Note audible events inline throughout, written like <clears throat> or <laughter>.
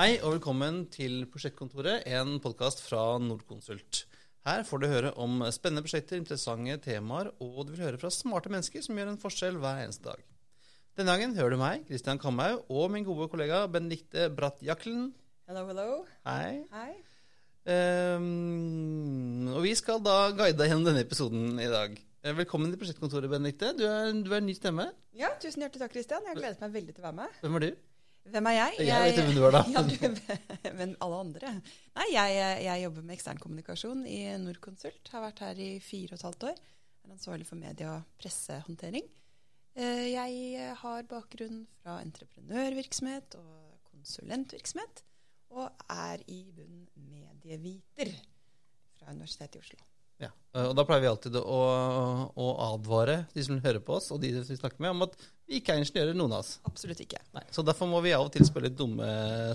Hei og velkommen til Prosjektkontoret, en podkast fra Nordkonsult. Her får du høre om spennende prosjekter, interessante temaer, og du vil høre fra smarte mennesker som gjør en forskjell hver eneste dag. Denne gangen hører du meg, Kristian Kamhaug, og min gode kollega Benedicte Bratt Jaklen. Hello, hello. Hei. Hei. Um, og vi skal da guide deg gjennom denne episoden i dag. Eh, Velkommen til Prosjektkontoret, Benedicte. Du er, du er en ny stemme. Ja, tusen hjertelig takk, Kristian. Jeg har gledet meg veldig til å være med. Hvem er du? Hvem er jeg? Jeg vet hvem du er, da. <laughs> Ja, du, <laughs> men alle andre? Nei, jeg, jeg jobber med eksternkommunikasjon i Norconsult. Har vært her i fire og et halvt år. Er ansvarlig for medie- og pressehåndtering. Eh, Jeg har bakgrunn fra entreprenørvirksomhet og konsulentvirksomhet. Og er i bunn medieviter fra Universitetet i Oslo. Ja, eh, og Da pleier vi alltid å, å advare de som hører på oss, og de vi snakker med, om at vi ikke er ingeniører, noen av oss. Absolutt ikke. Nei, så Derfor må vi av og til spørre litt dumme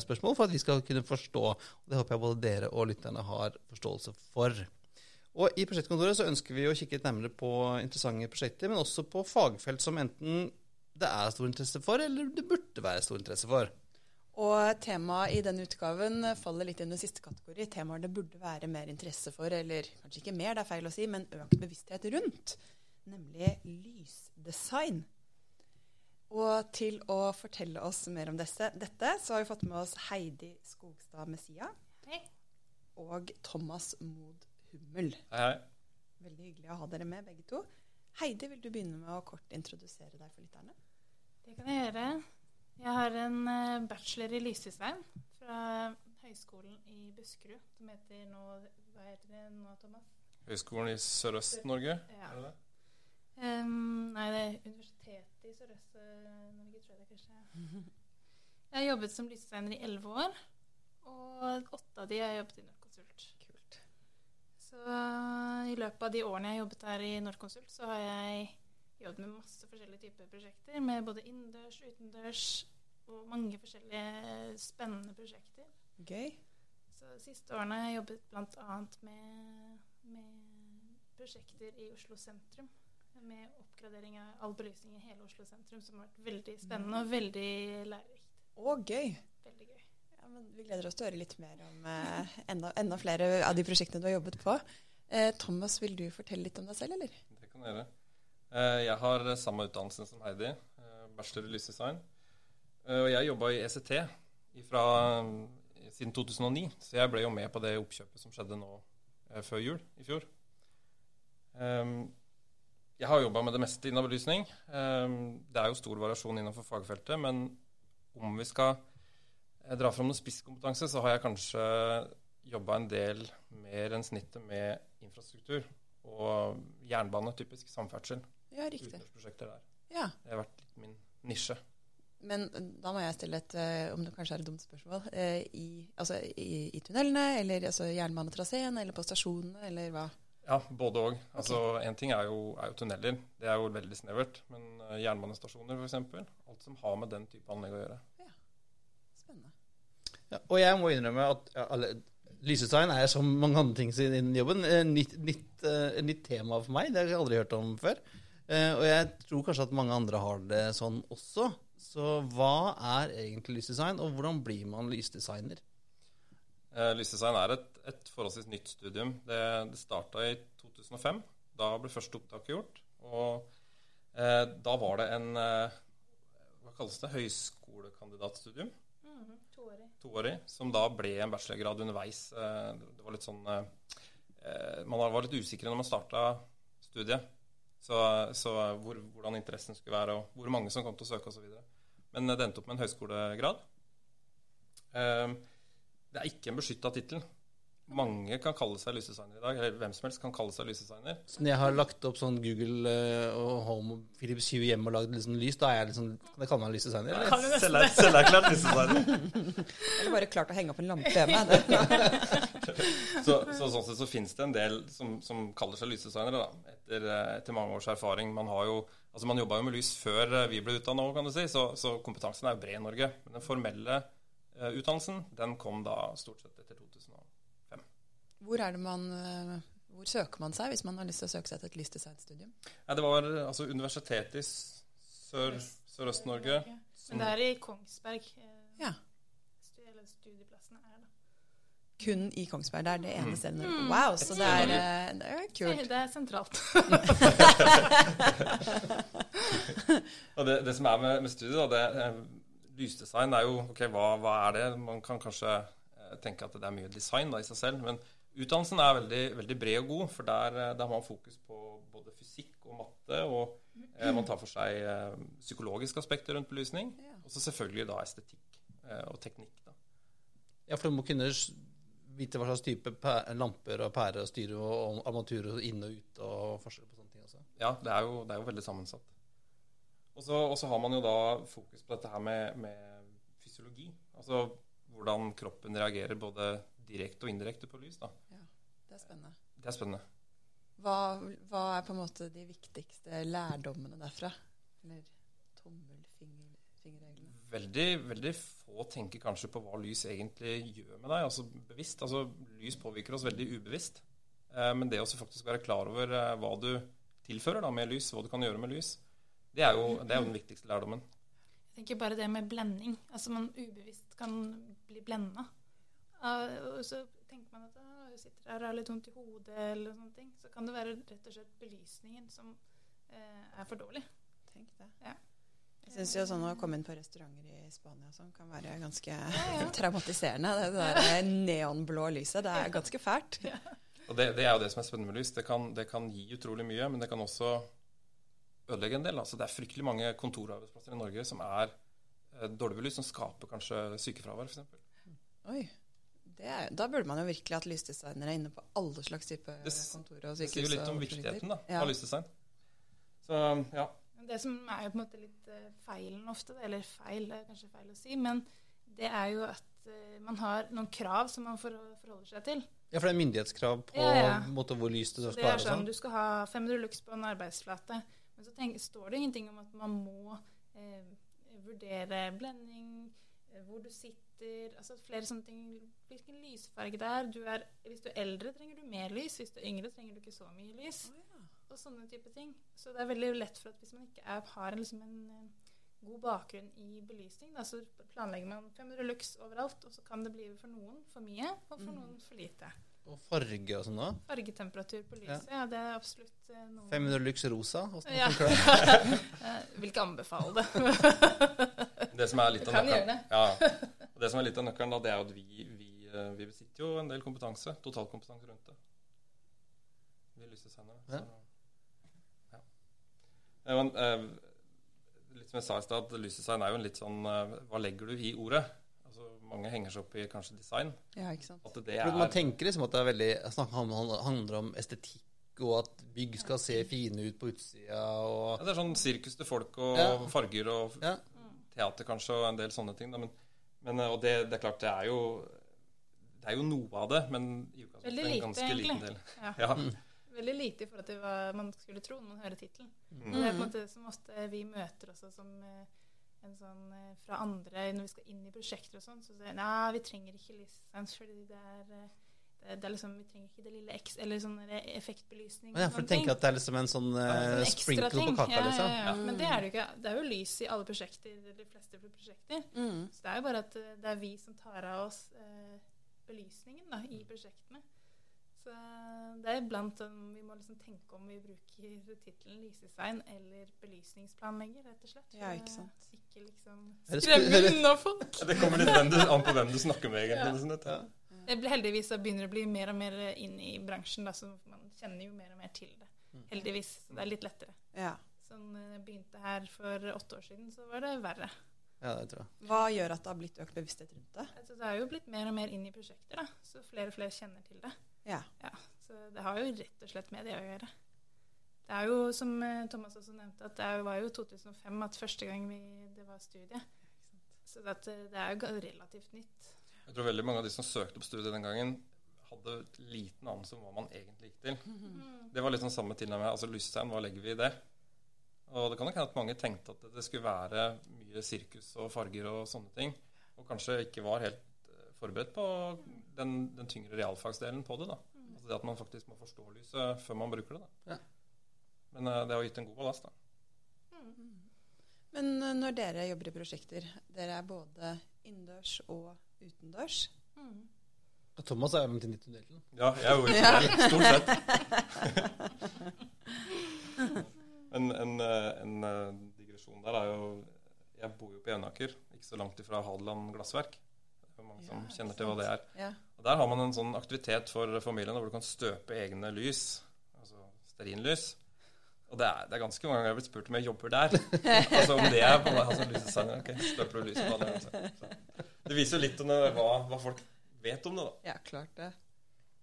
spørsmål for at vi skal kunne forstå. og Det håper jeg både dere og lytterne har forståelse for. Og I Prosjektkontoret så ønsker vi å kikke litt nærmere på interessante prosjekter, men også på fagfelt som enten det er stor interesse for, eller det burde være stor interesse for. Og temaet i denne utgaven faller litt under siste kategori. Temaer det burde være mer interesse for, eller kanskje ikke mer, det er feil å si, men økt bevissthet rundt. Nemlig lysdesign. Og til å fortelle oss mer om dette, dette så har vi fått med oss Heidi Skogstad Messia Hei. og Thomas Mod Hummel. Hei, hei. Veldig hyggelig å ha dere med, begge to. Heidi, vil du begynne med å kort introdusere deg for lytterne? Det kan jeg gjøre. Jeg har en eh, bachelor i lysdesign fra Høgskolen i Buskerud, som heter nå Hva heter det nå, Thomas? Høgskolen i Sørøst-Norge? Ja. er det det? Um, nei, det er Universitetet i Sørøst-Norge, tror jeg det kanskje. <laughs> Jeg har jobbet som lysdesigner i elleve år, og åtte av de har jeg jobbet i Norconsult. Kult. Så eh, i løpet av de årene jeg har jobbet her i Norconsult, så har jeg jobbet med masse forskjellige typer prosjekter, med både innendørs, utendørs og mange forskjellige spennende prosjekter. Gøy. Så de siste årene har jeg jobbet bl.a. Med, med prosjekter i Oslo sentrum. Med oppgradering av all belysning i hele Oslo sentrum, som har vært veldig spennende og veldig lærerikt. Å, gøy. Veldig gøy. Ja, men vi gleder oss til å høre litt mer om eh, enda, enda flere av de prosjektene du har jobbet på. Eh, Thomas, vil du fortelle litt om deg selv, eller? Det kan jeg gjøre. Eh, Jeg har samme utdannelse som Heidi, eh, bachelor i lysdesign. Eh, Og jeg jobba i ECT fra, siden 2009, så jeg ble jo med på det oppkjøpet som skjedde nå før jul i fjor. Ehm, Jeg har jobba med det meste innen belysning. Ehm, Det er jo stor variasjon innenfor fagfeltet, men om vi skal dra fram noe spisskompetanse, så har jeg kanskje jobba en del mer enn snittet med infrastruktur og jernbane, typisk samferdsel. Ja, riktig. Utendørsprosjekter der. Ja, Det har vært litt min nisje. Men eh, da må jeg stille et, eh, om det kanskje er et dumt spørsmål, eh, i, altså, i, i tunnelene, eller altså, jernbanetraseen, eller på stasjonene, eller hva? Ja, både òg. Altså, en ting er jo, er jo tunneler. Det er jo veldig snevert. Men uh, jernbanestasjoner, f.eks. Alt som har med den type anlegg å gjøre. Spennende. Ja, og jeg må innrømme at ja, alle, lysdesign er som mange andre ting innen jobben et nytt, nytt, nytt tema for meg. Det har jeg aldri hørt om før. Eh, og jeg tror kanskje at mange andre har det sånn også. Så hva er egentlig lysdesign, og hvordan blir man lysdesigner? Uh, lysdesign er et, et forholdsvis nytt studium. Det, det starta i 2005. Da ble første opptaket gjort. Og eh, da var det en eh, Hva kalles det? Høyskolekandidatstudium. Mhm, Toårig. toårig, som da ble en bachelorgrad underveis. Eh, Det var litt sånn eh, eh, Man var litt usikker når man starta studiet. Så, så hvor, hvordan interessen skulle være, og hvor mange som kom til å søke osv. Men det endte opp med en høyskolegrad. Eh, Det er ikke en beskytta tittel. Mange kan kalle seg lysdesigner i dag, eller hvem som helst kan kalle seg lysdesigner. Så når jeg har lagt opp sånn Google uh, og Home og Philips Hue hjemme og lagd liksom lys, da er jeg liksom Kan jeg kalle meg lysdesigner? Eller? selv er Selver- Selverklært lysdesigner. <laughs> Eller bare klart å henge opp en lampe hjemme. <laughs> <laughs> Så, så sånn sett så finnes det en del som, som kaller seg lysdesignere, da, etter, eh, etter mange års erfaring. Man har jo, altså man jobba jo med lys før eh, vi ble utdanna òg, kan du si, så, så kompetansen er jo bred i Norge. Men den formelle uh, utdannelsen, den kom da stort sett etter 2005. Hvor er det man eh, hvor søker man seg hvis man har lyst til å søke seg til et lysdesignstudium? Nei, det var altså Universitetet i Sør- Sørøst-Norge. Men det er i Kongsberg. eh, Ja. eller studieplassene er. da. Kun i Kongsberg. Det er det eneste stedet. Mm. Wow, så det er, eh, det er kult. Det er sentralt. <laughs> Og det, det som er med, med studiet, da, det, lysdesign er jo ok, hva, hva er det? Man kan kanskje tenke at det er mye design da, i seg selv. Men utdannelsen er veldig, veldig bred og god, for der, eh, der har man fokus på både fysikk og matte. Og eh, man tar for seg eh, psykologiske aspekter rundt belysning. Ja. Og så selvfølgelig da estetikk eh, og teknikk. da. Ja, for du må kunne vite hva slags type lamper og pærer og styre og, og armaturer inn og ut og forskjell på sånne ting også. Ja, det er jo, det er jo veldig sammensatt. Og så og så har man jo da fokus på dette her med, med fysiologi. Altså hvordan kroppen reagerer både direkte og indirekte på lys. da. Det er spennende. Det er spennende. Hva, hva er på en måte de viktigste lærdommene derfra? Eller tommelfingerreglene? Veldig, veldig få tenker kanskje på hva lys egentlig gjør med deg, altså bevisst. Altså Lys påvirker oss veldig ubevisst. Eh, men det å faktisk være klar over eh, hva du tilfører da med lys, hva du kan gjøre med lys, det er jo, det er jo den viktigste lærdommen. Jeg tenker bare det med blending. Altså man ubevisst kan bli blenda. Uh, så jeg sitter her og har litt vondt i hodet, eller sånne ting. Så kan det være rett og slett belysningen som eh, er for dårlig. Tenk det. Ja. Jeg syns jo sånn å komme inn på restauranter i Spania og sånn kan være ganske ja. <laughs> traumatiserende. Det der neonblå lyset, det er ganske fælt. Og det, det er jo det som er spennende med lys. Det kan, det kan gi utrolig mye, men det kan også ødelegge en del. Altså, det er fryktelig mange kontorarbeidsplasser i Norge som er eh, dårlig belyst, som skaper kanskje sykefravær, f.eks. Oi. Det er, da burde man jo virkelig hatt lysdesignere inne på alle slags type kontorer Det sier jo litt om viktigheten da, Ja. av lysdesign. Så ja. Det som er jo på en måte litt eh, feilen ofte, eller feil, det er kanskje feil å si, men det er jo at eh, man har noen krav som man forholder seg til. Ja, for det er myndighetskrav på Ja, ja. måte hvor lyst det skal Det er sånn, sånn. Du skal ha 500 lux på en arbeidsflate, men så tenk, står det ingenting om at man må eh, vurdere blending, eh, hvor du sitter, altså flere sånne ting. Hvilken lysfarge det er. Du er. Hvis du er eldre, trenger du mer lys. Hvis du er yngre, trenger du ikke så mye lys. Og sånne type ting. Så det er veldig lett for at hvis man ikke er, har en, liksom en eh, god bakgrunn i belysning, da, så planlegger man 500 lux overalt, og så kan det bli for noen for mye, og for noen for lite. Og farge og sånn da. Fargetemperatur på lyset, ja, det er absolutt eh, noe 500 lux rosa. Hvordan Ja. funker det? <laughs> Vil ikke anbefale det. Det som er litt av nøkkelen, det. Ja, det som er litt av nøkkelen, da, det er at vi, vi, eh, vi besitter jo en del kompetanse, totalkompetanse rundt det. Vi lyser Ja. Så, ja. Eh, men, eh, litt som jeg sa i stad, at lysdesign er jo en litt sånn eh, Hva legger du i ordet? Altså, mange henger seg opp i kanskje design. Ja, ikke sant. At det er, Man er tenker liksom at det er veldig handler om estetikk, og at bygg skal se fine ut på utsida. Og, ja, Det er sånn sirkus til folk og Ja. farger og ja. teater kanskje og en del sånne ting. Da. Men, men, eh, og det, det er klart, det er jo det er jo noe av det, men i utgangspunktet en lite, ganske liten del. Ja. Ja. Veldig lite i forhold til hva man skulle tro når man hører tittelen. Mm. Det er på en måte som ofte vi møter også som eh, en sånn eh, fra andre når vi skal inn i prosjekter og sånn, så sier de nei, vi trenger ikke lisens fordi det er, eh, det er, liksom, Vi trenger ikke det lille X eller sånn effektbelysning. Ja, for du tenker at det er liksom en sånn eh, ekstra sprinkle på kaka, Ja, ja, ja, Mm. Men det er det jo ikke. Det er jo lys i alle prosjekter, de fleste prosjekter. Mm. Så det er jo bare at eh, det er vi som tar av oss eh, belysningen da, i prosjektene. Så det er iblant sånn vi må liksom tenke om vi bruker tittelen lysdesign eller belysningsplanlegger, rett og slett. Ja, ikke å sant. Ikke liksom det skremme unna folk. Det kommer litt du, an på hvem du snakker med, egentlig. Ja. sånn. Ja. Det blir heldigvis så begynner det å bli mer og mer inn i bransjen, da, så man kjenner jo mer og mer til det. Heldigvis. Så det er litt lettere. Ja. Sånn jeg begynte her for åtte år siden, så var det verre. Ja, det tror jeg. Hva gjør at det har blitt økt bevissthet rundt det? Altså, det er jo blitt mer og mer inn i prosjekter, da, så flere og flere kjenner til det. Ja. Ja, så det har jo rett og slett med det å gjøre. Det er jo, som eh, Thomas også nevnte, at det var jo 2005 at første gang vi, det var studie. Så at eh, det er jo relativt nytt. Jeg tror veldig mange av de som søkte på studiet den gangen, hadde liten anelse om hva man egentlig gikk til. Det var litt sånn samme tilnærming. Altså Lystein, hva legger vi i det? Og det kan nok hende at mange tenkte at det skulle være mye sirkus og farger og sånne ting, og kanskje ikke var helt eh, forberedt på den, den tyngre realfagsdelen på det. da. Altså det at man faktisk må forstå lyset før man bruker det. da. Ja. Men eh, det har gitt en god ballast. da. Men eh, når dere jobber i prosjekter, dere er både innendørs og utendørs. Mm. Thomas er jo med til 90 Ja, jeg er jo <laughs> ikke det, stort sett. <laughs> <laughs> En, en, eh, en eh, digresjon der er jo Jeg bor jo på Jevnaker, ikke så langt ifra Hadeland glassverk. Det er mange mange som kjenner til hva det er. Ja. Og Der har man en sånn aktivitet for familien hvor du kan støpe egne lys. Altså stearinlys. Og det er, det er ganske mange ganger jeg har blitt spurt om jeg jobber der. <laughs> altså om det er på altså, lysdesigner. Ok, støper du lys på alle Altså. Det viser jo litt om hva, hva folk vet om det, da. ja, klart det.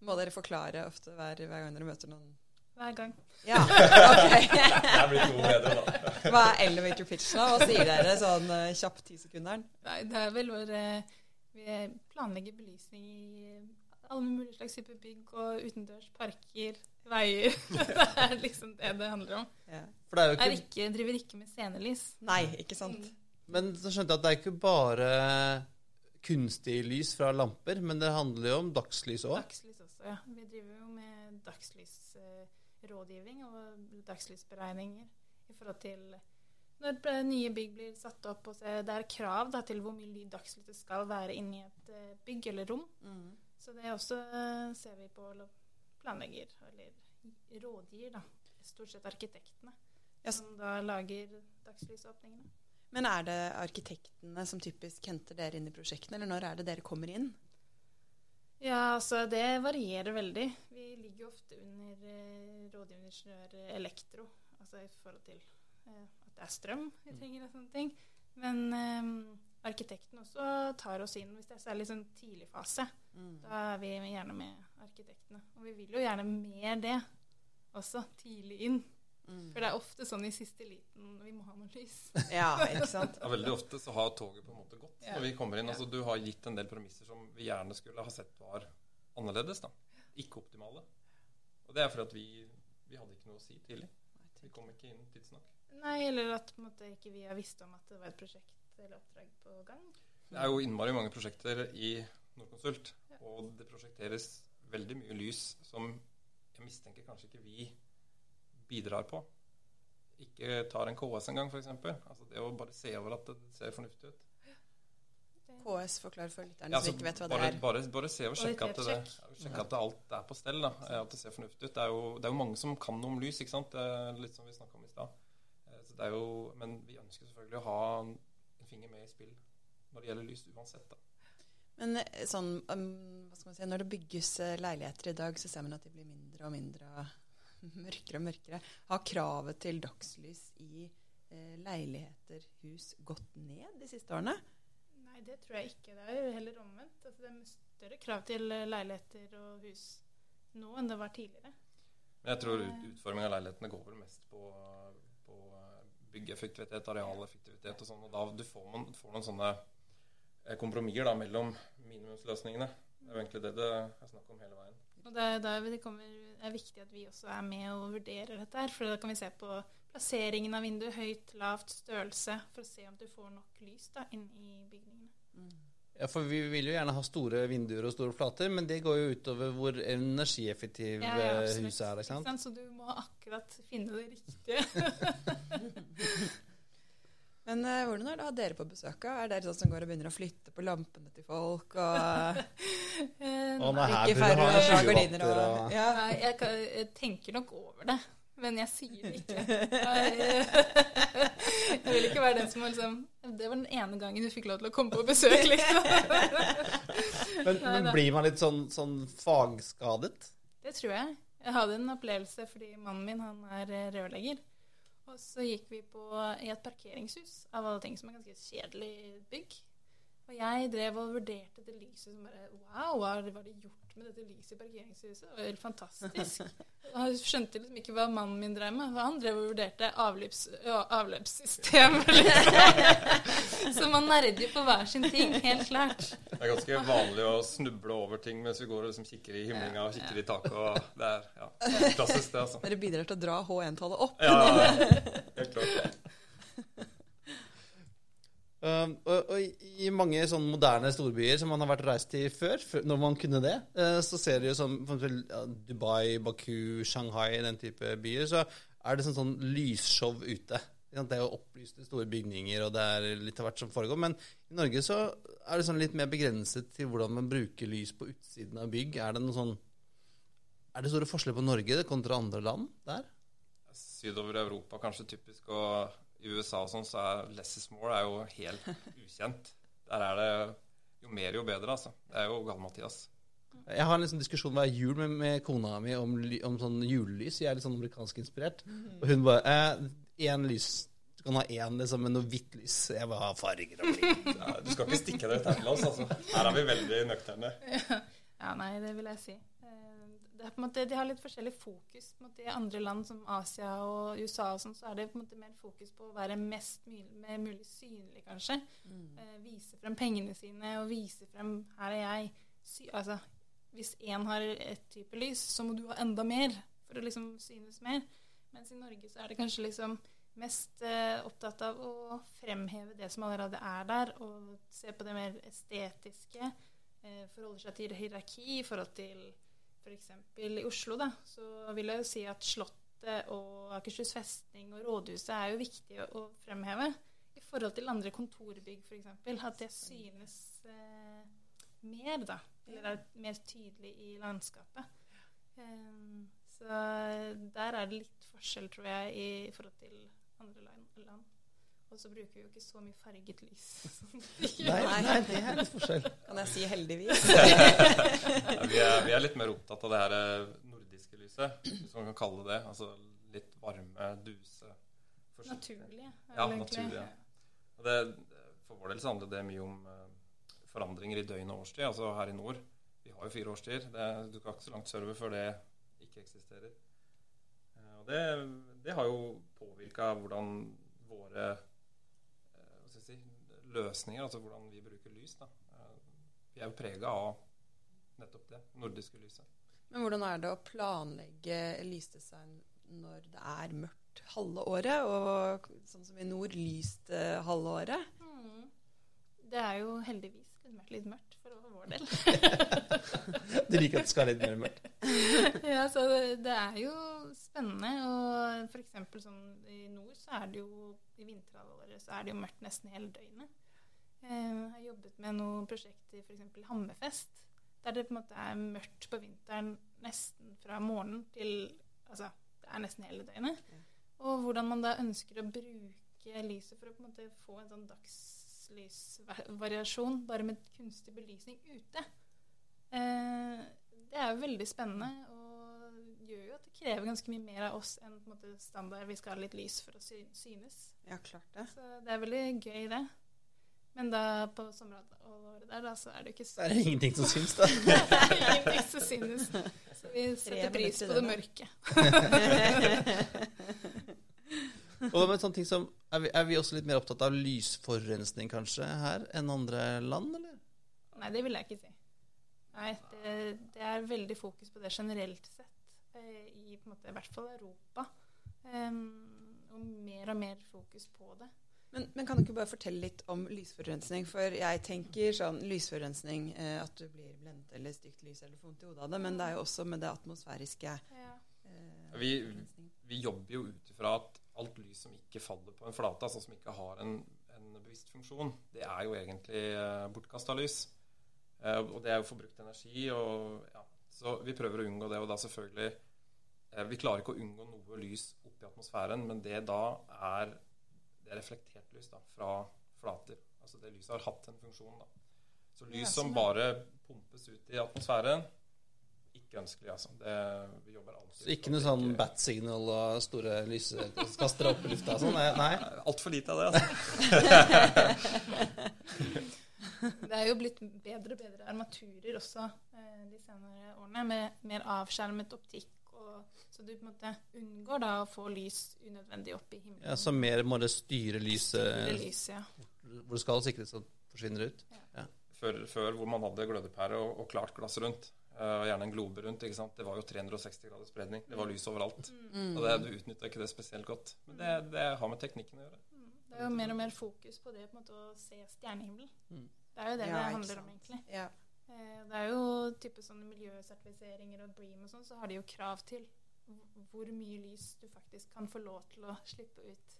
Må dere forklare ofte hver, hver gang dere møter noen? Hver gang. Ja, <laughs> ok. Det er blitt noe bedre, da. Hva er elevator pitch nå? Hva sier dere sånn uh, kjapt tisekunderen? Nei, det er vel hvor uh, vi planlegger belysning i alle mulige slags typer bygg og utendørs, parker, veier. <laughs> det er liksom det det handler om. Ja. For det er jo Jeg er ikke, ikke, driver ikke med scenelys. Nei, ikke sant? men så skjønte jeg at det er ikke bare kunstig lys fra lamper, men det handler jo om dagslys òg. Dagslys også, ja. Vi driver jo med dagslysrådgivning og dagslysberegninger i forhold til når nye bygg blir satt opp. Og det er krav da, til hvor mye dagslys det skal være inni et eh, bygg eller rom. Mm. Så det også eh, ser vi på planlegger, eller rådgir, da. Stort sett arkitektene. Ja, Som da lager dagslysåpningene. Men er det arkitektene som typisk henter dere inn i prosjektene, eller når er det dere kommer inn? Ja, altså det varierer veldig. Vi ligger ofte under ingeniør eh, elektro, altså i forhold til eh, at det er strøm vi trenger og sånne ting. Men eh, arkitekten også tar oss inn hvis det er særlig sånn tidlig fase. Da er vi gjerne med arkitektene. Og vi vil jo gjerne mer det også, tidlig inn. Mm. For det er ofte sånn i siste liten vi må ha noe lys. <laughs> Ja, ikke sant? Ja, veldig ofte så har toget på en måte gått Ja. når vi kommer inn. Ja. Altså, du har gitt en del premisser som vi gjerne skulle ha sett var annerledes. da. Ikke optimale. Og det er fordi at vi, vi hadde ikke noe å si tidlig. Vi kom ikke inn tidsnok. Nei, eller at på en måte, ikke vi har visst om at det var et prosjekt eller oppdrag på gang. Det er jo innmari mange prosjekter i Norconsult, og det prosjekteres veldig mye lys som jeg mistenker kanskje ikke vi bidrar på. Ikke tar en KS engang, f.eks. Altså det å bare se over at det ser fornuftig ut. KS forklarer for lytterne Ja, som altså, ikke vet hva bare, det er. Bare, bare se og sjekke at, det, sjekke at alt er på stell. Da. eh, At det ser fornuftig ut. Det er, jo, det er jo mange som kan noe om lys, ikke sant? Er Litt som vi snakka om i stad. Eh, så det er jo, Men vi ønsker selvfølgelig å ha en finger med i spill når det gjelder lys, uansett. da. Men eh, sånn, um, hva skal man si, når det bygges eh, leiligheter i dag, så ser man at de blir mindre og mindre <laughs> mørkere og mørkere. Har kravet til dagslys i eh, leiligheter, hus, gått ned de siste årene? Nei, det tror jeg ikke. Det er jo heller omvendt. Altså, det er større krav til eh, leiligheter og hus nå enn det var tidligere. Men jeg tror ut- utforming av leilighetene går vel mest på, på eh, byggeeffektivitet, arealeffektivitet og sånn. Og da du får man får noen sånne eh, kompromisser da, mellom minimumsløsningene. Det er jo egentlig det det er snakk om hele veien. Og det er det kommer, er viktig at vi også er med og vurderer dette her. For da kan vi se på plasseringen av vinduet, høyt, lavt, størrelse, for å se om du får nok lys da, inn i bygningene. Ja, for vi vil jo gjerne ha store vinduer og store flater, men det går jo utover hvor energieffektiv Ja, ja, eh, huset er. ikke sant? Så du må akkurat finne det riktige. <laughs> Men uh, hvordan er det å ha dere på besøk? Er dere sånn som går og begynner å flytte på lampene til folk? Og <laughs> Eh, Å, nei, her ikke burde ha og dra 20 gardiner og og ja. Jeg, jeg tenker nok over det, men jeg sier det ikke. Jeg, vil ikke være den som liksom Det var den ene gangen du fikk lov til å komme på besøk, liksom. Men, men blir man litt sånn, sånn fagskadet? Det tror jeg. Jeg hadde en opplevelse fordi mannen min han er eh, rørlegger. Og så gikk vi på, i et parkeringshus av alle ting som er ganske kjedelig bygg. Og jeg drev og vurderte det lyset som bare Wow, hva har de gjort med dette lyset i parkeringshuset? Det var helt fantastisk. <laughs> Og jeg skjønte liksom ikke hva mannen min drev med. For han drev og vurderte avløps, avløpssystem. liksom. så man nerder jo på hver sin ting, helt klart. Det er ganske vanlig å snuble over ting mens vi går og liksom kikker i himlinga og kikker i taket. og Det er ja, klassisk, det, altså. Dere bidrar til å dra H1-tallet opp. Ja. <laughs> helt klart. Um, og, og i- mange sånne moderne storbyer som man har vært reist til før, når man kunne det, eh, så ser du jo som eksempel Dubai, Baku, Shanghai, den type byer, så er det sånn, sånn lysshow ute. Det er jo opplyste store bygninger, og det er litt av hvert som foregår. Men i Norge så er det sånn litt mer begrenset til hvordan man bruker lys på utsiden av bygg. Er det noen sånn Er det store forskjeller på Norge kontra andre land der? Sydover Europa kanskje typisk, og i USA og sånn, så er less is more er jo helt ukjent. Der er det jo mer, jo bedre, altså. Det er jo Gall-Mathias. Jeg har en liksom diskusjon hver jul med, med kona mi om, om sånn julelys. Jeg er litt sånn amerikansk inspirert. Og hun bare Én lys. Du kan ha én liksom, med noe hvitt lys. Jeg bare har farger og blink. <laughs> Ja, du skal ikke stikke deg ut her til oss, altså. Her er vi veldig nøkterne. <laughs> Ja, nei, det vil jeg si. Det er på en måte, de har litt forskjellig fokus. På en måte, I andre land som Asia og USA og sånn, så er det på en måte mer fokus på å være mest mulig, mulig synlig, kanskje. Eh, vise frem pengene sine og vise frem 'her er jeg'. Sy altså, hvis én har et type lys, så må du ha enda mer for å liksom synes mer. Mens i Norge så er det kanskje liksom mest eh, opptatt av å fremheve det som allerede er der, og se på det mer estetiske. Eh, forholder seg til hierarki i forhold til f.eks. i Oslo, da, så vil jeg jo si at Slottet og Akershus festning og rådhuset er jo viktig å fremheve. I forhold til andre kontorbygg, f.eks. At det synes eh, mer, da. Eller er mer tydelig i landskapet. Um, så der er det litt forskjell, tror jeg, i forhold til andre land. Og så bruker vi jo ikke så mye farget lys. <laughs> Nei, nei, det er litt <laughs> forskjell. Kan jeg si heldigvis? <laughs> Ja, vi, er, vi er litt mer opptatt av det her eh, nordiske lyset, hvis man kan kalle det det. Altså litt varme, duse. forskjell. Naturlige. Ja, naturlige. Og det, for vår del så handler det mye om eh, forandringer i døgn og årstid. Altså her i nord, vi har jo fire årstider. Det, du skal ikke så langt sørover før det ikke eksisterer. Eh, og det, det har jo påvirka hvordan våre eh, hva skal jeg si, løsninger, altså hvordan vi bruker lys. Da. Eh, vi er jo prega av nettopp det nordiske lyset. Men hvordan er det å planlegge lysdesign når det er mørkt halve året, og sånn som i nord, lyst eh, halve året? Mm. Det er jo heldigvis litt mørkt, litt mørkt for vår del. <laughs> Du liker at det skal være litt mer mørkt. <laughs> ja, så det, det er jo spennende. Og for eksempel sånn i nord så er det jo i vinterhalvåret så er det jo mørkt nesten hele døgnet. Eh, Jeg har jobbet med noen prosjekter, f.eks. Hammerfest, der det på en måte er mørkt på vinteren nesten fra morgenen til Altså, det er nesten hele døgnet. Ja. Og hvordan man da ønsker å bruke lyset for å på en måte få en sånn dagslysvariasjon, bare med kunstig belysning ute. Eh, det er jo veldig spennende og gjør jo at det krever ganske mye mer av oss enn på en måte standard vi skal ha litt lys for å synes. Ja, klart det. Så det er veldig gøy, det. Men da på sommerhalvåret der, da, så er det ikke Så Det er ingenting som syns, da. <laughs> det er ingenting som synes. Så vi setter pris på det det mørke. <laughs> Og med sånne ting som, er vi, er vi også litt mer opptatt av lysforurensning kanskje her enn andre land, eller? Nei, det vil jeg ikke si. Nei, det, det er veldig fokus på det generelt sett, eh, i på en måte, i hvert fall Europa. Um, og mer og mer fokus på det. Men, men kan du ikke bare fortelle litt om lysforurensning? For jeg tenker sånn lysforurensning, eh, at du blir blendet eller stygt lys eller får vondt i hodet av det, men det er jo også med det atmosfæriske Ja. eh, Vi, vi jobber jo ut ifra at alt lys som ikke faller på en flate, altså som ikke har en, en bevisst funksjon, det er jo egentlig eh, bortkasta lys. Eh, og det er jo forbrukt energi. Og, ja. Så vi prøver å unngå det. Og da selvfølgelig eh, Vi klarer ikke å unngå noe lys oppi atmosfæren, men det da er det er reflektert lys da, fra flater. Altså det lyset har hatt en funksjon. da. Så lys som bare pumpes ut i atmosfæren, ikke ønskelig, altså. Det, vi jobber alltid Så ikke noe sånn bat signal og store lyskastere opp i lufta og sånn? Nei. <laughs> nei. Altfor lite av det, altså. <laughs> Det er jo blitt bedre og bedre armaturer også eh, de senere årene, med mer avskjermet optikk. Og, så du på en måte unngår da å få lys unødvendig opp i himmelen. Ja, så mer må det styre lyset, Styre lyset lys, ja. hvor det skal sikres at det forsvinner ut. Før, før hvor man hadde glødepære og, og klart glass rundt, eh, og gjerne en globe rundt, ikke sant? det var jo 360 graders spredning. Det var lys overalt. Mm. Og det, du utnytta ikke det spesielt godt. Men det, det har med teknikken å gjøre. Mm. Det er jo mer og mer fokus på det på en måte å se stjernehimmel. Mm. Det er jo det Ja, det handler om, egentlig. Ja. Eh, Det er jo type sånne miljøsertifiseringer og Bream og sånn, så har de jo krav til hvor mye lys du faktisk kan få lov til å slippe ut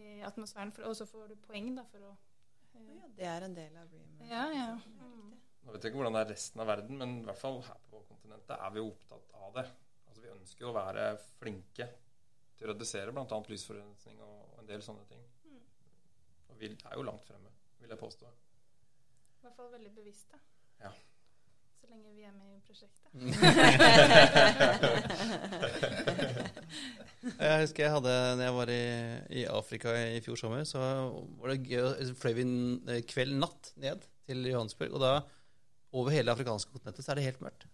i atmosfæren. Og så får du poeng da, for å eh, Ja, det er en del av Bream. Ja, ja. Mm. Nå vet jeg ikke hvordan det er resten av verden, men i hvert fall her på kontinentet er vi jo opptatt av det. Altså Vi ønsker jo å være flinke til å redusere bl.a. lysforurensning og, og en del sånne ting. Mm. Og vi er jo langt fremme, vil jeg påstå. I hvert fall veldig bevisste. Ja. Så lenge vi er med i prosjektet. <laughs> Jeg husker jeg hadde, når jeg var i, i Afrika i fjor sommer, så var det gøy, fløy vi kveld natt ned til Johannesburg. Og da, over hele det afrikanske kontinentet, så er det helt mørkt.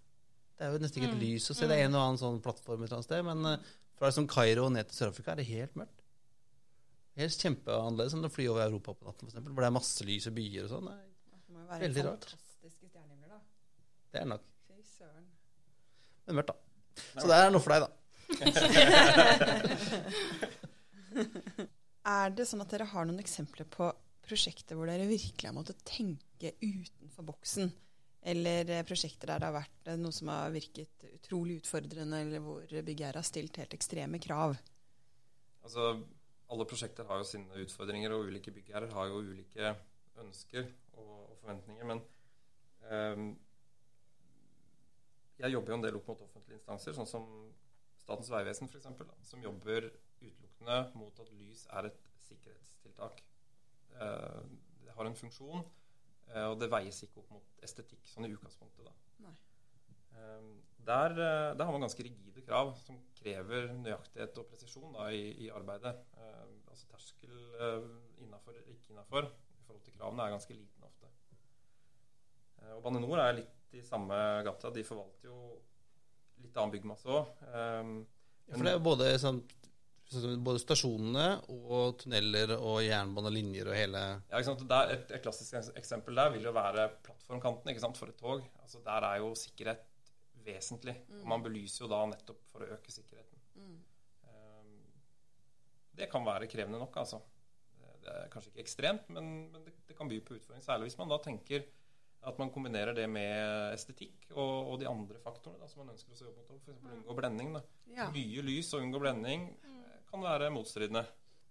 Det er jo nesten ikke et Mm. lys å se. Det er en og annen sånn plattform et eller annet sted, men eh, fra liksom Kairo og ned til Sør-Afrika er det helt mørkt. Helt kjempeannerledes enn å fly over Europa på natten, f.eks., hvor det er masse lys og byer og sånn. Det må jo være Veldig rart. Det er nok. Fy søren. Men mørkt, da. Så det er noe for deg, da. <laughs> Er det sånn at dere har noen eksempler på prosjekter hvor dere virkelig har måttet tenke utenfor boksen? Eller eh, prosjekter der det har vært eh, noe som har virket utrolig utfordrende, eller hvor byggherre har stilt helt ekstreme krav? Altså, alle prosjekter har jo sine utfordringer, og ulike byggherrer har jo ulike ønsker og, og forventninger. Men ehm, jeg jobber jo en del opp mot offentlige instanser, sånn som Statens vegvesen f.eks., som jobber utelukkende mot at lys er et sikkerhetstiltak. Eh, det har en funksjon, eh, og det veies ikke opp mot estetikk sånn i utgangspunktet. da. Eh, Der, der har man ganske rigide krav som krever nøyaktighet og presisjon da, i, i arbeidet. Eh, altså terskel innafor ikke innafor i forhold til kravene er ganske liten ofte. Eh, og Bane NOR er litt i samme gata. De forvalter jo litt annen byggmasse òg. For det er både, sånn, sånn, både stasjonene og tunneler og jernbanelinjer og hele Ja, sant? Der, et, et klassisk eksempel der vil jo være plattformkanten sant? for et tog. Altså Der er jo sikkerhet vesentlig. Og man belyser jo da nettopp for å øke sikkerheten. Um, det kan være krevende nok, altså. Det- Det er kanskje ikke ekstremt, men, men det, det kan by på utfordring. Særlig hvis man da tenker at man kombinerer det med estetikk og, og de andre faktorene da, som man ønsker å jobbe mot. F.eks. unngå blending. Da. Ja. Mye lys og unngå blending eh, kan være motstridende.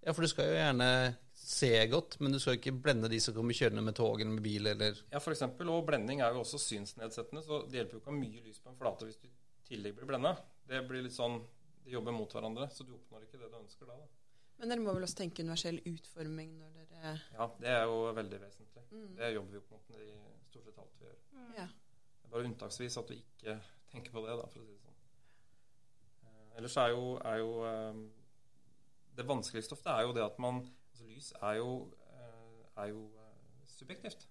Ja, for du skal jo gjerne se godt, men du skal ikke blende de som kommer kjørende med tog eller med bil eller Ja, for eksempel, og blending er jo også synsnedsettende, så det hjelper jo ikke å ha mye lys på en flate hvis du i tillegg blir blenda. Det blir litt sånn De jobber mot hverandre, så du oppnår ikke det du ønsker da. da. Men dere må vel også tenke universell utforming når dere Ja, det er jo veldig vesentlig. Mm. Det jobber vi opp mot i stort sett alt vi gjør. Mm. Ja. Det er bare unntaksvis at vi ikke tenker på det, da, for å si det sånn. Eh, ellers er jo, er jo eh, Det vanskeligste ofte er jo det at man Altså lys er jo, eh, er jo eh, subjektivt.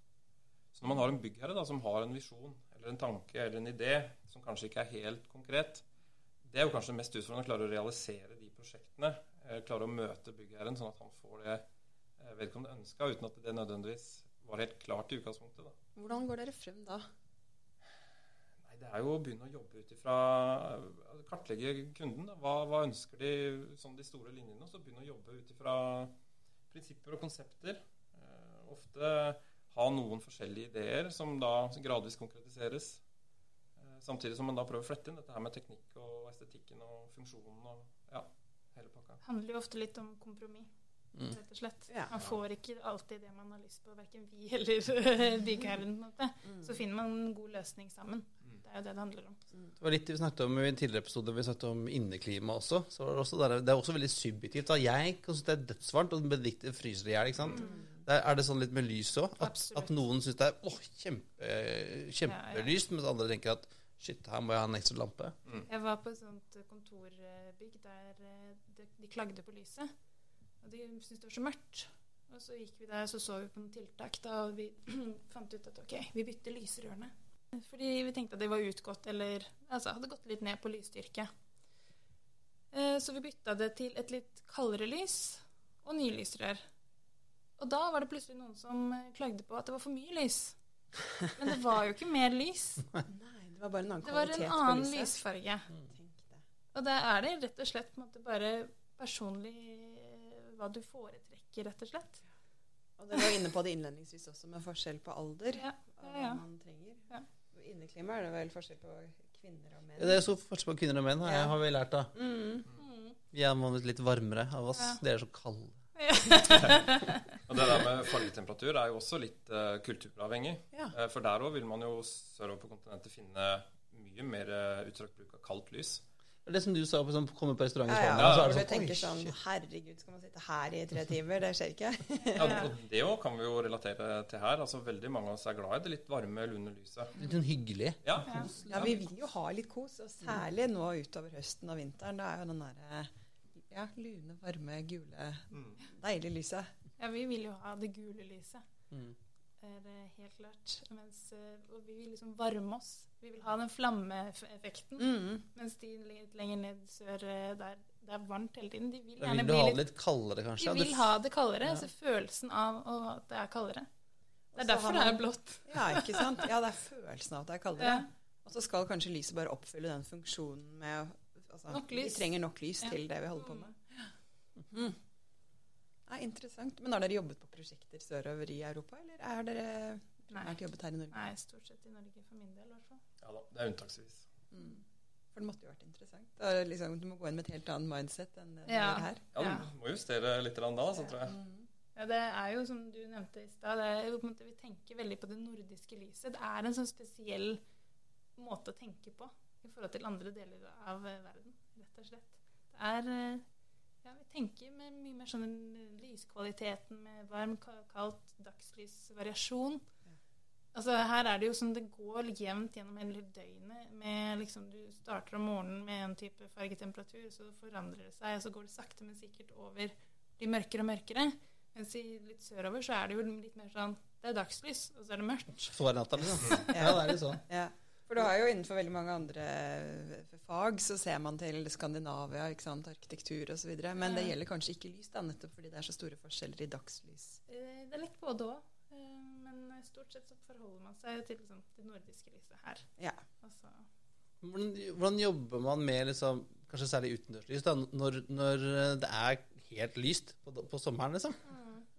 Så når man har en byggherre da, som har en visjon eller en tanke eller en idé som kanskje ikke er helt konkret, det er jo kanskje det mest utfordrende å klare å realisere de prosjektene. eh, Klare å møte byggherren sånn at han får det eh, vedkommende ønska, uten at det nødvendigvis var helt klart i utgangspunktet. da. Hvordan går dere frem da? Nei, Det er jo å begynne å jobbe ut ifra Kartlegge kunden. Da. Hva, hva ønsker de, sånn de store linjene? Og så begynne å jobbe ut ifra prinsipper og konsepter. Eh, ofte ha noen forskjellige ideer som da gradvis konkretiseres. Eh, samtidig som man da prøver å flette inn dette her med teknikk og estetikken og funksjonen og ja, hele pakka. Det handler jo ofte litt om kompromiss, Mm. rett og slett. Ja. Man får ikke alltid det man har lyst på, verken vi <laughs> eller byggherren. Mm. Så finner man en god løsning sammen. Mm. Det er jo det det handler om. Det var litt vi snakket om i en tidligere episode vi snakket om inneklima også. Så var det, også der, det er også veldig subjektivt. Da. Jeg kan synes det er dødsvarmt, og Benedicte fryser i hjel. Er det sånn litt med lys òg. At, at noen syns det er åh, kjempe, kjempelyst, mens andre tenker at shit, her må jeg ha en ekstra lampe. Jeg var på et sånt kontorbygg der eh, de, de klagde på lyset. Og de syntes det var så mørkt. Og så gikk vi der så så vi på noen tiltak, da, og vi <clears throat> fant ut at ok, vi bytter lysrørene. Fordi vi tenkte at de var utgått, eller altså hadde gått litt ned på lysstyrke. Eh, Så vi bytta det til et litt kaldere lys og nye lysrør. Og da var det plutselig noen som eh, klagde på at det var for mye lys. Men det var jo ikke mer lys. <laughs> Nei, det var bare en annen Det var kvalitet en annen på lyset. lysfarge. Mm. Og da er det rett og slett måte bare personlig hva du foretrekker, rett og slett. Og dere var inne på det innledningsvis også, med forskjell på alder. Ja, ja, ja, hva man trenger. Ja. Inneklima er det vel forskjell på kvinner og menn. Ja, Det er så forskjell på kvinner og menn, har, Ja. har vi lært da. Mm. Mm. Vi er vanligvis litt varmere av oss. Ja. Dere er så kalde. Og det der med fargetemperatur er jo også litt uh, kulturavhengig. Ja. Eh, for der òg vil man jo sørover på kontinentet finne mye mer uh, utstrakt bruk av kaldt lys. Det er som du sa på sånn, komme på restaurant i Ja, ja. Spania. så er det du sånn, tenker sånn. Herregud, skal man sitte her i tre timer? Det skjer ikke. Ja, og det òg kan vi jo relatere til her. Altså Veldig mange av oss er glad i det litt varme, lune lyset. Litt sånn hyggelig. Ja, Ja, vi vil jo ha litt kos, og særlig nå utover høsten og vinteren. Det er jo den derre ja, lune, varme, gule, Mm. deilige lyset. Ja, vi vil jo ha det gule lyset. Mm. Er det helt klart. Mens, eh, og vi vil liksom varme oss. Vi vil ha den flammeeffekten. Mm. Mens de litt lenger ned sør, eh, der det er varmt hele tiden, de vil gjerne vil bli litt litt kaldere, kanskje? De vil ha det kaldere. Ja. Altså følelsen av at det er kaldere. Det er derfor man, det er blått. Ja, ikke sant? Ja, det er følelsen av at det er kaldere. Ja. Og så skal kanskje lyset bare oppfylle den funksjonen med altså, Vi trenger nok lys Ja. til det vi holder på med. Mhm. Nei, interessant. Men har dere jobbet på prosjekter sørover i Europa, eller er dere Nei. primært jobbet her i Norge? Nei, stort sett i Norge for min del, i hvert fall. ja da, det er unntaksvis. Mm. For det måtte jo vært interessant. Da er liksom, du må gå inn med et helt annet mindset enn det Ja. her. Ja, Ja. Du må justere litt da, så tror jeg. Mm. Ja, det er jo som du nevnte i stad, det er jo på en måte vi tenker veldig på det nordiske lyset. Det er en sånn spesiell måte å tenke på i forhold til andre deler av verden, rett og slett. Det er eh, Ja, vi tenker med mye mer sånn lyskvaliteten med varm, kaldt dagslysvariasjon. Altså Her er det jo sånn det går jevnt gjennom hele døgnet. med liksom Du starter om morgenen med en type fargetemperatur, så forandrer det seg, og så går det sakte, men sikkert over. Blir mørkere og mørkere. Mens i litt sørover så er det jo litt mer sånn Det er dagslys, og så er det mørkt. For natta, liksom. Ja, det er litt sånn. Ja. For du har jo innenfor veldig mange andre eh, fag så ser man til Skandinavia, ikke sant, arkitektur osv. Men det gjelder kanskje ikke lys, da, nettopp fordi det er så store forskjeller i dagslys. Eh, Det er litt både òg. Men stort sett så forholder man seg til liksom, det nordiske lyset her. Ja. Altså, Hvordan, hvordan jobber man med liksom, kanskje særlig utendørslys da, når, når det er helt lyst på, på sommeren? liksom?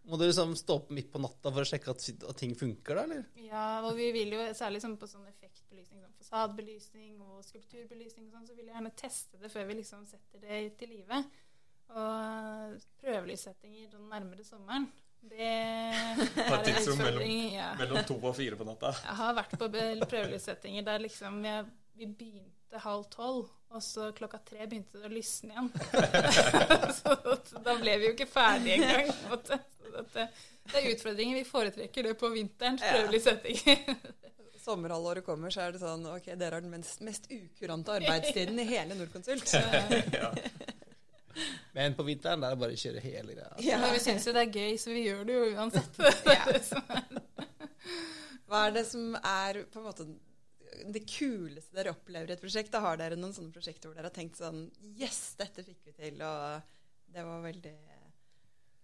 Må du liksom stå opp midt på natta for å sjekke at, at ting funker, da? eller? Ja, og vi vil jo særlig sånn på sånn effektbelysning, sånn fasadebelysning og skulpturbelysning og sånn, så vil jeg gjerne teste det før vi liksom setter det til live. Og prøvelyssettinger sånn nærmere sommeren, det <laughs> er en utfordring. mellom- Ja. Mellom to og fire på natta. Jeg har vært på prøvelyssettinger der liksom jeg, vi begynte halv tolv, og så klokka tre begynte det å lysne igjen. <laughs> <laughs> så da ble vi jo ikke ferdige engang. at det, det er utfordringer. Vi foretrekker det på vinterens Ja. setting. <laughs> Sommerhalvåret kommer, så er det sånn Ok, dere har den mest, mest ukurante arbeidstiden i hele Norconsult. Ja. Men på vinteren der er det bare å kjøre hele greia. Ja. Vi syns jo det er gøy, så vi gjør det jo uansett. Ja. Hva er det som er på en måte det kuleste dere opplever i et prosjekt? Da har dere noen sånne prosjekter hvor dere har tenkt sånn Yes, dette fikk vi til, og det var veldig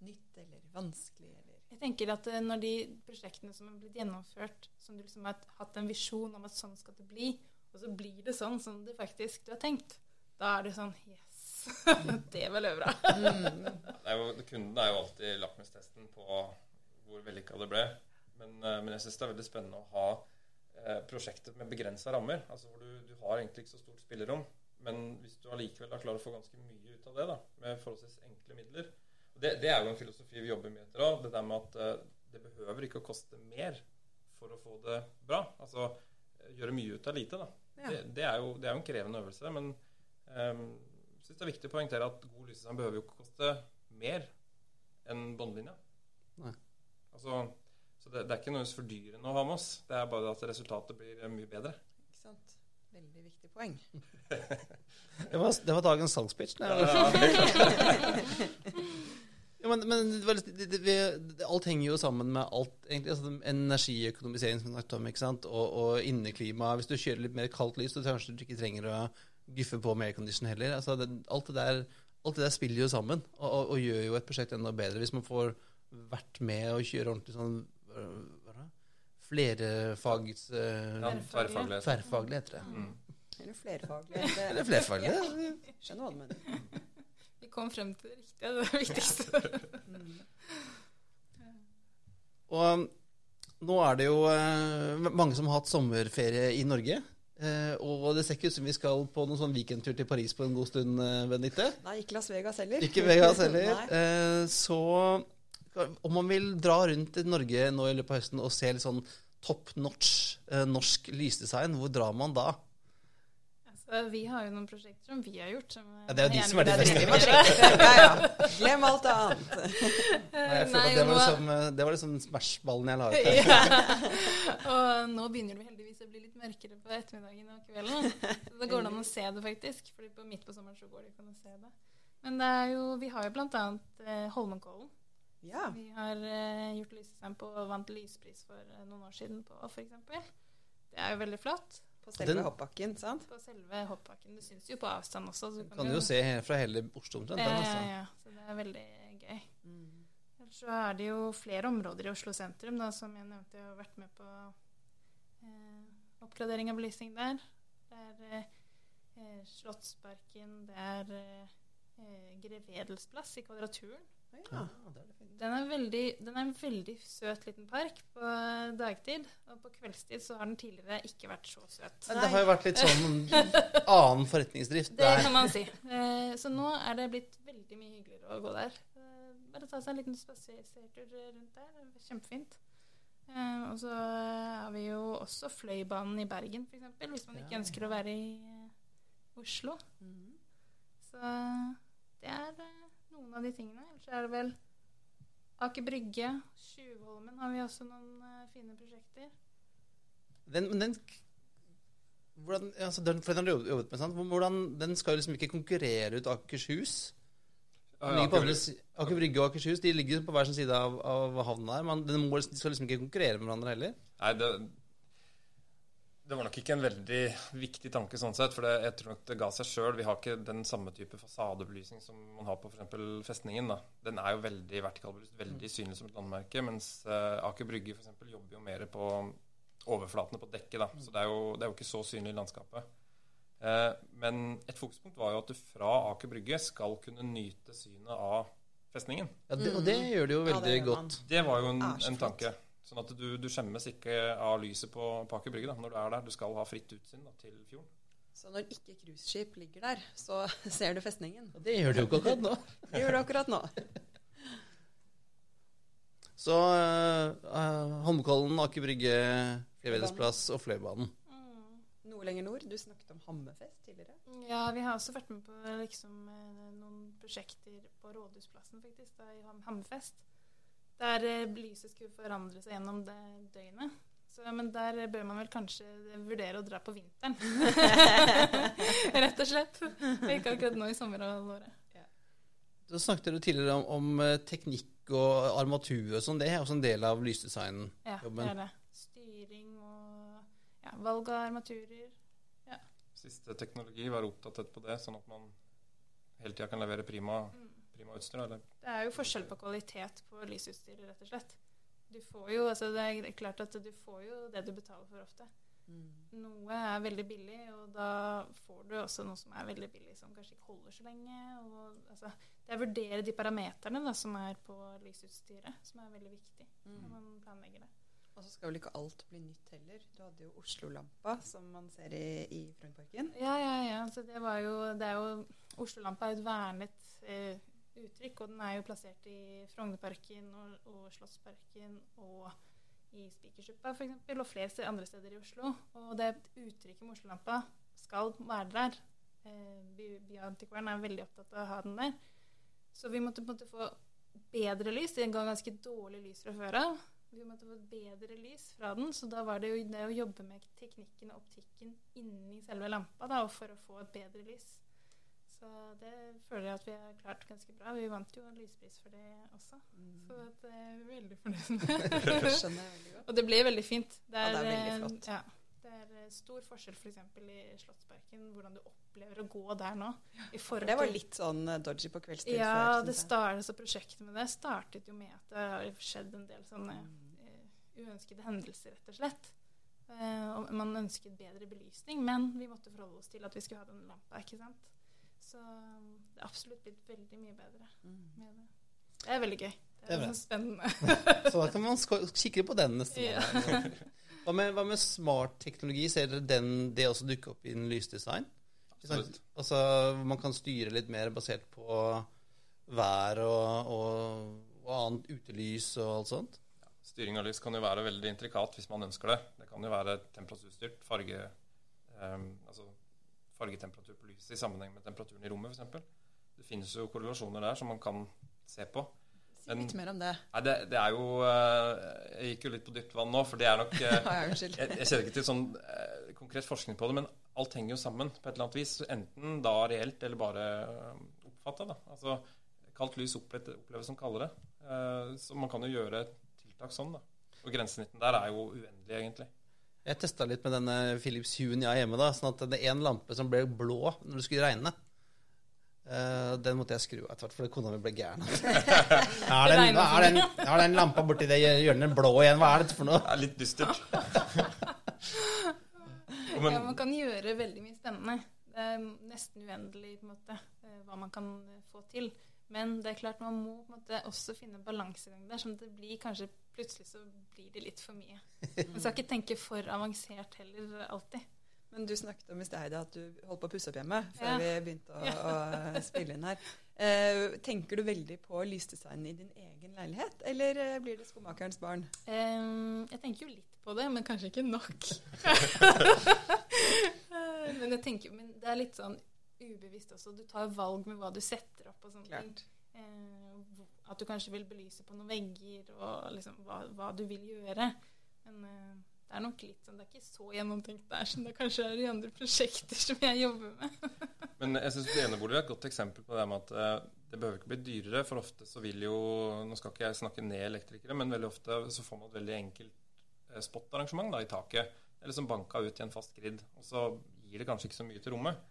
nytt eller vanskelig eller Jeg tenker at eh, når de prosjektene som har blitt gjennomført, som du liksom har hatt en visjon om at sånn skal det bli, og så blir det sånn som det faktisk du har tenkt, da er det sånn Yes! <laughs> det var løvra. er kunden er jo alltid lakmustesten på hvor vellykka det ble. Men, eh, men jeg syns det er veldig spennende å ha prosjekter med begrensa rammer. Altså hvor du, du har egentlig ikke så stort spillerom. Men hvis du allikevel er klar å få ganske mye ut av det, da, med forholdsvis enkle midler og det, det er jo en filosofi vi jobber mye etter òg. Det der med at eh, det behøver ikke å koste mer for å få det bra. Altså eh, gjøre mye ut av lite, da. Ja. Det, det, er jo, det er jo en krevende øvelse, men um, jeg syns det er viktig å poengtere at god lysdesign behøver jo ikke koste mer enn båndlinja. Altså, så det, det er ikke noe fordyrende å ha med oss. Det er bare at resultatet blir eh, mye bedre. Ikke sant? Veldig viktig poeng. <laughs> Det var, det var dagens salgspitch. Ja, <laughs> Ja, men, men det var det, det, det, alt henger jo sammen med alt, egentlig. Altså, energiøkonomisering som vi snakket om, ikke sant? Og, og inneklima. Hvis du kjører litt mer kaldt lys, så kanskje du ikke trenger å guffe på med aircondition heller. Altså, det, alt, det der, alt det der spiller jo sammen, og, og, og gjør jo et prosjekt enda bedre. Hvis man får vært med og kjøre ordentlig sånn? Flerfags... Uh, Ja, tverrfaglig. Tverrfaglig heter det. Mm. Eller flerfaglig. Eller flerfaglig. <laughs> ja. skjønner hva du mener. <laughs> Vi kom frem til det riktige, det er det viktigste. Mm. <laughs> Og um, nå er det jo eh, mange som har hatt sommerferie i Norge. Eh, og det ser ikke ut som vi skal på noen sånn weekendtur til Paris på en god stund, eh, Benedicte. Nei, ikke Las Vegas heller. Ikke Vegas heller. Eh, så om man vil dra rundt i Norge nå i løpet av høsten og se litt sånn top notch eh, norsk lysdesign, hvor drar man da? Altså, vi har jo noen prosjekter som vi har gjort. Som Ja, det er jo de som er de beste <laughs> ja, ja. Glem alt annet. <laughs> Nei, jeg føler Nei, det var liksom, eh, det var liksom Smash-ballen jeg la ut <laughs> ja. Og nå begynner det heldigvis å bli litt mørkere på ettermiddagen og kvelden. Så da går det an å se det, faktisk. Fordi på midt på sommeren så går det ikke an å se det. Men det er jo, vi har jo eh, Holmenkollen. Ja. Vi har eh, gjort lysdesign på og vant lyspris for eh, noen år siden på, f.eks. Det er jo veldig flott. På selve Den- hoppbakken, sant? På selve hoppbakken. Det syns jo på avstand også. Så du Kan du jo se he- fra hele Oslo omtrent. Ja, den, ja, altså. ja. Så det er veldig gøy. Mm. Ellers så er det jo flere områder i Oslo sentrum, da, som jeg nevnte. Jeg har vært med på eh, oppgradering av belysning der. Det er eh, eh, Slottsparken, det er eh, eh, Grevedelsplass i Kvadraturen. Ja. Den er, veldig, den er en veldig søt liten park på dagtid. Og på kveldstid så har den tidligere ikke vært så søt. Nei, Det har jo vært litt sånn <laughs> annen forretningsdrift Det der. kan man si. Eh, så nå er det blitt veldig mye hyggeligere å gå der. Eh, bare ta seg en liten spasertur rundt der. Det er Kjempefint. Eh, og så har vi jo også Fløibanen i Bergen, f.eks. Hvis man ikke ønsker å være i Oslo. Mm. Så det er noen av de tingene. Ellers er det vel Aker Brygge, Tjuvholmen har vi også noen uh, fine prosjekter. Den, men den hvordan, altså den, for den har du jobbet med, sant? Hvordan, den skal jo liksom ikke konkurrere ut Akershus. Si- Aker Brygge og Akershus de ligger på hver sin side av, av havna her. Men den må, de skal liksom ikke konkurrere med hverandre heller. Nei, det, det var nok ikke en veldig viktig tanke sånn sett, for det, jeg tror nok det ga seg sjøl. Vi har ikke den samme type fasadebelysning som man har på f.eks. festningen. da. Den er jo veldig vertikalbelyst, veldig synlig som et landmerke, mens uh, Aker Brygge for eksempel, jobber jo mer på overflatene på dekket. da, Så det er jo, det er jo ikke så synlig i landskapet. Uh, men et fokuspunkt var jo at du fra Aker Brygge skal kunne nyte synet av festningen. Ja, det, og Mm. det gjør det jo Ja, det veldig godt. Det var jo en, en flott. tanke. Sånn at du, du skjemmes ikke av lyset på, på Aker Brygge da, når du er der. Du skal ha fritt utsyn da, til fjorden. Så når ikke cruiseskip ligger der, så <laughs> ser du festningen. Og det gjør du jo ikke akkurat nå. <laughs> Det gjør du akkurat nå. Så uh, Holmenkollen, Aker Brygge, Flevedesplass og Fløibanen. Mm. Noe lenger nord. Du snakket om Hammerfest tidligere. Ja, vi har også vært med på liksom, eh, noen prosjekter på Rådhusplassen, faktisk, da, i Ham- Hammerfest. Der eh, lyset skulle forandre seg gjennom det døgnet. Så, men der bør man vel kanskje vurdere å dra på vinteren. <laughs> Rett og slett. Ikke akkurat nå i sommerhalvåret. Da snakket du tidligere om, om eh, teknikk og armatur og sånn. Det er også en del av lysdesignen. Ja, det er det. Styring og ja, valg av armaturer. Siste teknologi, være oppdatert på det, sånn at man hele tida kan levere prima, Mm. Prima utstyr. Eller? Det er jo forskjell på kvalitet på lysutstyret, rett og slett. Du får jo, altså det er klart at du får jo det du betaler for ofte. Noe er veldig billig, og da får du også noe som er veldig billig, som kanskje ikke holder så lenge. Og, altså, det er å vurdere de parameterne da, som er på lysutstyret, som er veldig viktig når man planlegger det. Og så skal vel ikke alt bli nytt heller. Du hadde jo Oslo-lampa, som man ser i, i Frognerparken. Ja, ja, ja. Så det var jo, det er jo Oslo-lampa er jo et vernet eh, uttrykk, og den er jo plassert i Frognerparken og, og Slottsparken og i Spikersuppa f.eks., og flere andre steder i Oslo. Og det uttrykket med Oslo-lampa skal være der. Eh, Byantikvaren er veldig opptatt av å ha den der. Så vi måtte på en måte få bedre lys. Det ga ganske dårlig lys fra før av. Vi måtte få bedre lys fra den, så da var det jo det å jobbe med teknikken og optikken inni selve lampa da, og for å få et bedre lys. Så det føler jeg at vi har klart ganske bra. Vi vant jo en lyspris for det også, så det er vi veldig fornøyd med. <laughs> Og det ble veldig fint. Det Ja, det er veldig eh, flott. Ja, det er eh, stor forskjell f.eks. i Slottsparken, hvordan du opplever å gå der nå. I forhold Det var litt sånn eh, dodgy på kveldstid ja, før. det startet, så prosjektet med det startet jo med at det har skjedd en del sånne eh, uønskede hendelser, rett og slett. Uh, og man ønsket bedre belysning, men vi måtte forholde oss til at vi skulle ha den lampa, ikke sant. Så um, det er absolutt blitt veldig mye bedre Mm. med det. Det er veldig gøy. Det Det er er, bra. så spennende. <laughs> Så da kan man kikke på den neste Ja. gang. Hva med, hva med smart teknologi? Ser dere den, det også dukke opp innen lysdesign? Absolutt. Altså, man kan styre litt mer basert på vær og, og, og annet utelys og alt sånt? Styring av lys kan jo være veldig intrikat hvis man ønsker det. Det kan jo være temperaturstyrt. Farge, um, altså fargetemperatur på lyset i sammenheng med temperaturen i rommet, f.eks. Det finnes jo korrelasjoner der som man kan se på. Si litt mer om det. Nei, det, det er jo eh, Jeg gikk jo litt på dypt vann nå, for det er nok eh, <laughs> jeg, jeg kjenner ikke til sånn eh, konkret forskning på det, men alt henger jo sammen på et eller annet vis. Enten da reelt eller bare oppfatta. Altså, kaldt lys oppleves, som kaldere. Så man kan jo gjøre tiltak sånn, da. Og grensesnittene der er jo uendelig, egentlig. Jeg testa litt med denne Philips Huen jeg har hjemme. da, sånn at det er en lampe som ble blå når det skulle regne. Uh, den måtte jeg skru av etter hvert, fordi kona mi ble gæren. <laughs> <laughs> er, den, er, den, er den lampa borti det hjørnet blå igjen? Hva er dette for noe? Det er litt dystert. <laughs> Ja, man kan gjøre veldig mye spennende. Det er nesten uendelig på en måte, eh, hva man kan eh, få til. Men det er klart man må på en måte også finne en balansegang der. Sånn at det blir kanskje plutselig så blir det litt for mye. Man skal ikke tenke for avansert heller alltid. Men du snakket om i sted Heidi, at du holdt på å pusse opp hjemme før Ja. vi begynte å, å spille inn her. Eh, tenker du veldig på lysdesign i din egen leilighet, eller eh, blir det skomakerens barn? Ehm, jeg tenker jo litt på det, men kanskje ikke nok. <laughs> Eh, men jeg tenker, men det er litt sånn ubevisst også. Du tar valg med hva du setter opp og sånne ting. Eh, at du kanskje vil belyse på noen vegger og liksom hva, hva du vil gjøre. Men eh, det er nok litt sånn, det er ikke så gjennomtenkt der som det kanskje er i andre prosjekter som jeg jobber med. <laughs> Men jeg syns enebolig er et godt eksempel på det med at eh, det behøver ikke bli dyrere. For ofte så vil jo Nå skal ikke jeg snakke ned elektrikere, men veldig ofte så får man et veldig enkelt eh, spotarrangement da, i taket. Eller som liksom banka ut i en fast grid. Og så gir det kanskje ikke så mye til rommet.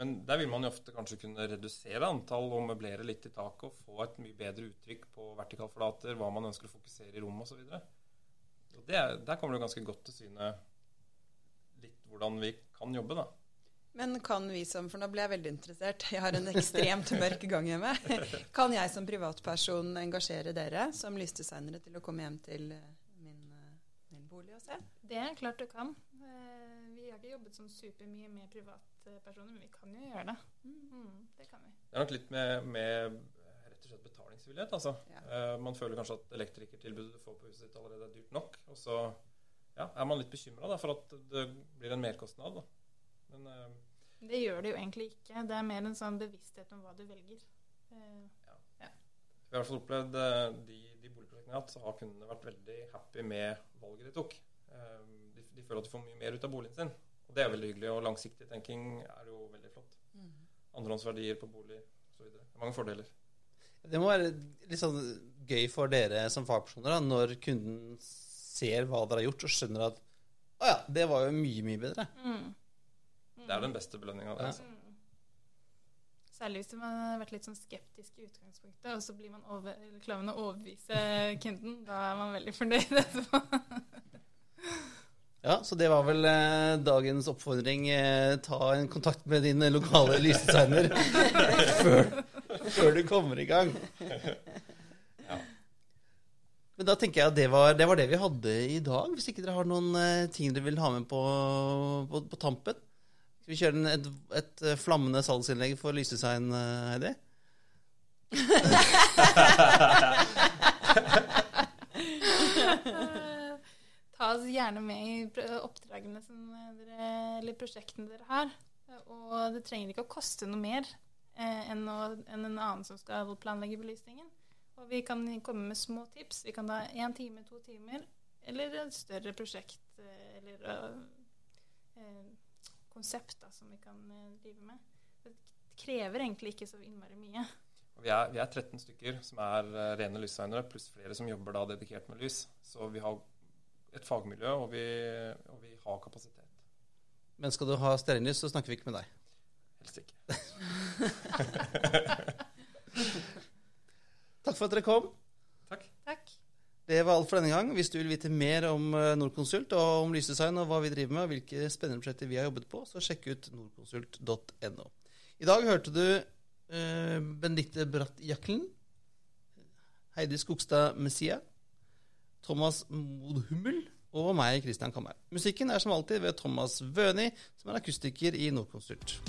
Men der vil man jo ofte kanskje kunne redusere antall og møblere litt i taket og få et mye bedre uttrykk på vertikalflater, hva man ønsker å fokusere i rommet osv. Der kommer det ganske godt til syne litt hvordan vi kan jobbe, da. Men kan vi som, for nå ble jeg veldig interessert, jeg har en ekstremt mørk gang hjemme. Kan jeg som privatperson engasjere dere som lysdesignere til å komme hjem til eh, min, eh, min bolig og se? Det er klart du kan. Vi har ikke jobbet sånn supermye med privatpersoner, men vi kan jo gjøre det. Mm, det kan vi. Det er nok litt med, med rett og slett betalingsvillighet. Altså. Ja. Eh, man føler kanskje at elektrikertilbudet du får på huset ditt allerede er dyrt nok. Og så ja, er man litt bekymra for at det blir en merkostnad. Da. Men eh, Det gjør det jo egentlig ikke. Det er mer en sånn bevissthet om hva du velger. Eh, vi har i hvert fall opplevd eh, de, de boligprosjektene jeg har hatt, så har kundene vært veldig happy med valget de tok. Eh, de, de føler at de får mye mer ut av boligen sin. Og det er veldig hyggelig. Og langsiktig tenking er jo veldig flott. Andrehåndsverdier på bolig osv. Det er mange fordeler. Det må være litt sånn gøy for dere som fagpersoner da, når kunden ser hva dere har gjort, og skjønner at å ja, det var jo mye, mye bedre. mm. Det er den beste belønninga. Ja. Altså. Mm. Særlig hvis man har vært litt sånn skeptisk i utgangspunktet, og så blir man over, eller klarer man å overbevise kunden. Da er man veldig fornøyd etterpå. <laughs> Ja, så det var vel eh, dagens oppfordring. Eh, ta en kontakt med din lokale lysdesigner <laughs> før, før du kommer i gang. Men da tenker jeg at det var, det var det vi hadde i dag. Hvis ikke dere har noen eh, ting dere vil ha med på, på, på tampen. Skal vi kjøre en, et, et eh, flammende salgsinnlegg for lysdesign, Heidi? Heidi? <laughs> <laughs> Ta oss gjerne med i oppdragene som dere, eller prosjektene dere har. Og det trenger ikke å koste noe mer eh, enn, å, enn en annen som skal planlegge belysningen. Og vi kan komme med små tips. Vi kan ta én time, to timer, eller et større prosjekt eh, eller eh, eh, konsept da, som vi kan eh, drive med. Det krever egentlig ikke så innmari mye. Vi er, vi er 13 stykker som er eh, rene lysdesignere, pluss flere som jobber da dedikert med lys. Så vi har et fagmiljø, og vi, og vi har kapasitet. Men skal du ha stearinlys, så snakker vi ikke med deg. Helst ikke. <laughs> Takk for at dere kom. Takk. Takk. Det var alt for denne gang. Hvis du vil vite mer om eh, Nordkonsult og om lysdesign og hva vi driver med, og hvilke spennende prosjekter vi har jobbet på, så sjekk ut nordkonsult.no. I dag hørte du eh, Benedicte Bratt Jaklen, Heidi Skogstad Messia, Thomas Modhummel og meg, Christian Kammer. Musikken er som alltid ved Thomas Vøni, som er akustiker i Nordkonsult.